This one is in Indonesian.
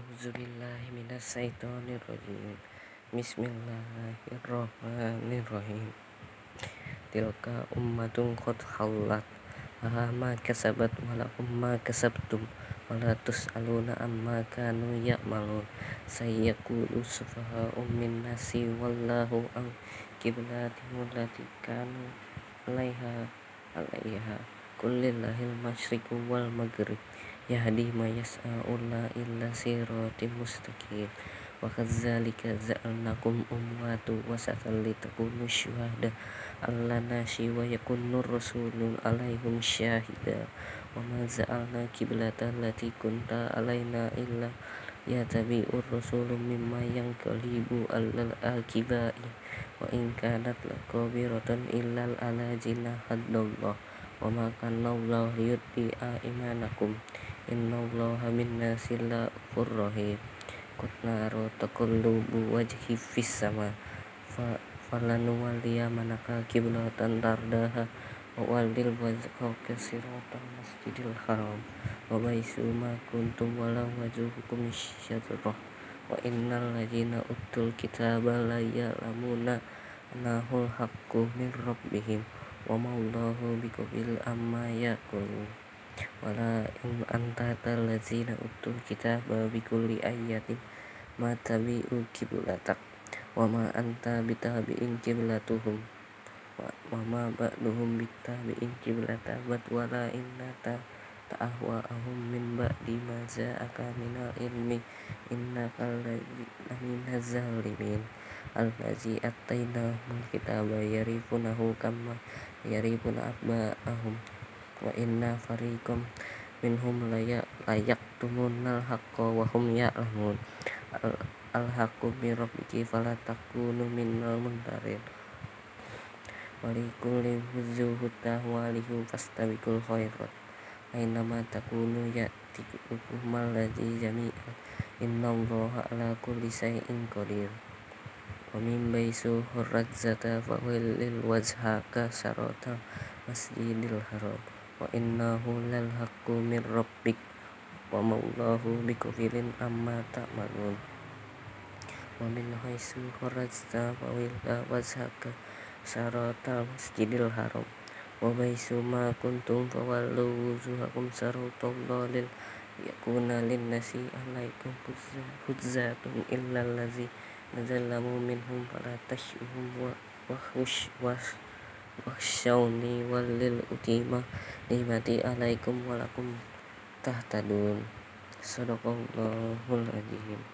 A'udzubillahiminasyaitonirrojim Bismillahirrohmanirrohim. Tilka ummatun qad khallat. Laha ma kasabat wa lakum ma kasabtum. Wa la tus'aluna amma kanu ya'malun. Sayyakulu sufaha ummin nasi Wallahu an kiblatihum latikanu alaiha alaiha. Kullillahil masyriku wal maghrib yahdi mayas'a'una illa siratim mustaqim. Wa kadzalika za'alnakum ummatan wasatan litakunu syuhada. 'alan nasi wa yakunur rasulun 'alaihim syahida. Wa ma za'alna qiblatan lati kunta 'alaina illa ya tabi'ur rasulun mimma yang kalibu alal akibai. Wa in kanat lakabiratan illal ala jinahadallah wa ma riut Allah yudbi'a imanakum. Inna Allah minna silafur rahim. Kutnaru takullubu wajhi fis sama. Falanu waliya manaka kiblatan tardaha Wawalil wajhau kesiratan masjidil haram. Wabaisuma kuntum walau wajuhukum syadrah Wa innal lajina utul kitaba layalamuna lamuna, haqqu min rabbihim. Wa maullahu bikubil amma yakulun wala in anta talazina utul kita babi kuli ayatin matabi kiblatak wama anta bitabiin kiblatuhum wama ba'duhum bitabiin kiblatabat wala inna ta ta'ahwa ahum min ba'di di ja'aka minal ilmi innaka ladina ina zalimin kita attainahumul kitaba yarifunahu kama yarifuna aba'ahum يعرفونه كما يعرفون أبناءهم وإن فريقا منهم ليكتمون الحق وهم يعلمون الحق من ربك فلا تكونوا من الممترين ولكل وجهة وله فاستبقوا الخيرات أينما تكونوا يأتي بكم الذي جميعا إن الله على كل شيء قدير ومن بيس خرجت فولل وجهك شطر المسجد الحرام wa innahu lal haqqu min rabbik wa mallahu bikufilin amma ta'malun. Wa min haisu kharajta wa willa wajhaka syaratal masjidil harom wa baisu ma kuntum fawallu wujuhakum syaratallahi lil yakuna lin nasi alaikum hujjatun illa allazi nazallamu minhum fala tashhum wa wahush was wakhsyawni walil utima nikmati alaikum walakum tahtadun. Sadaqallahul azim.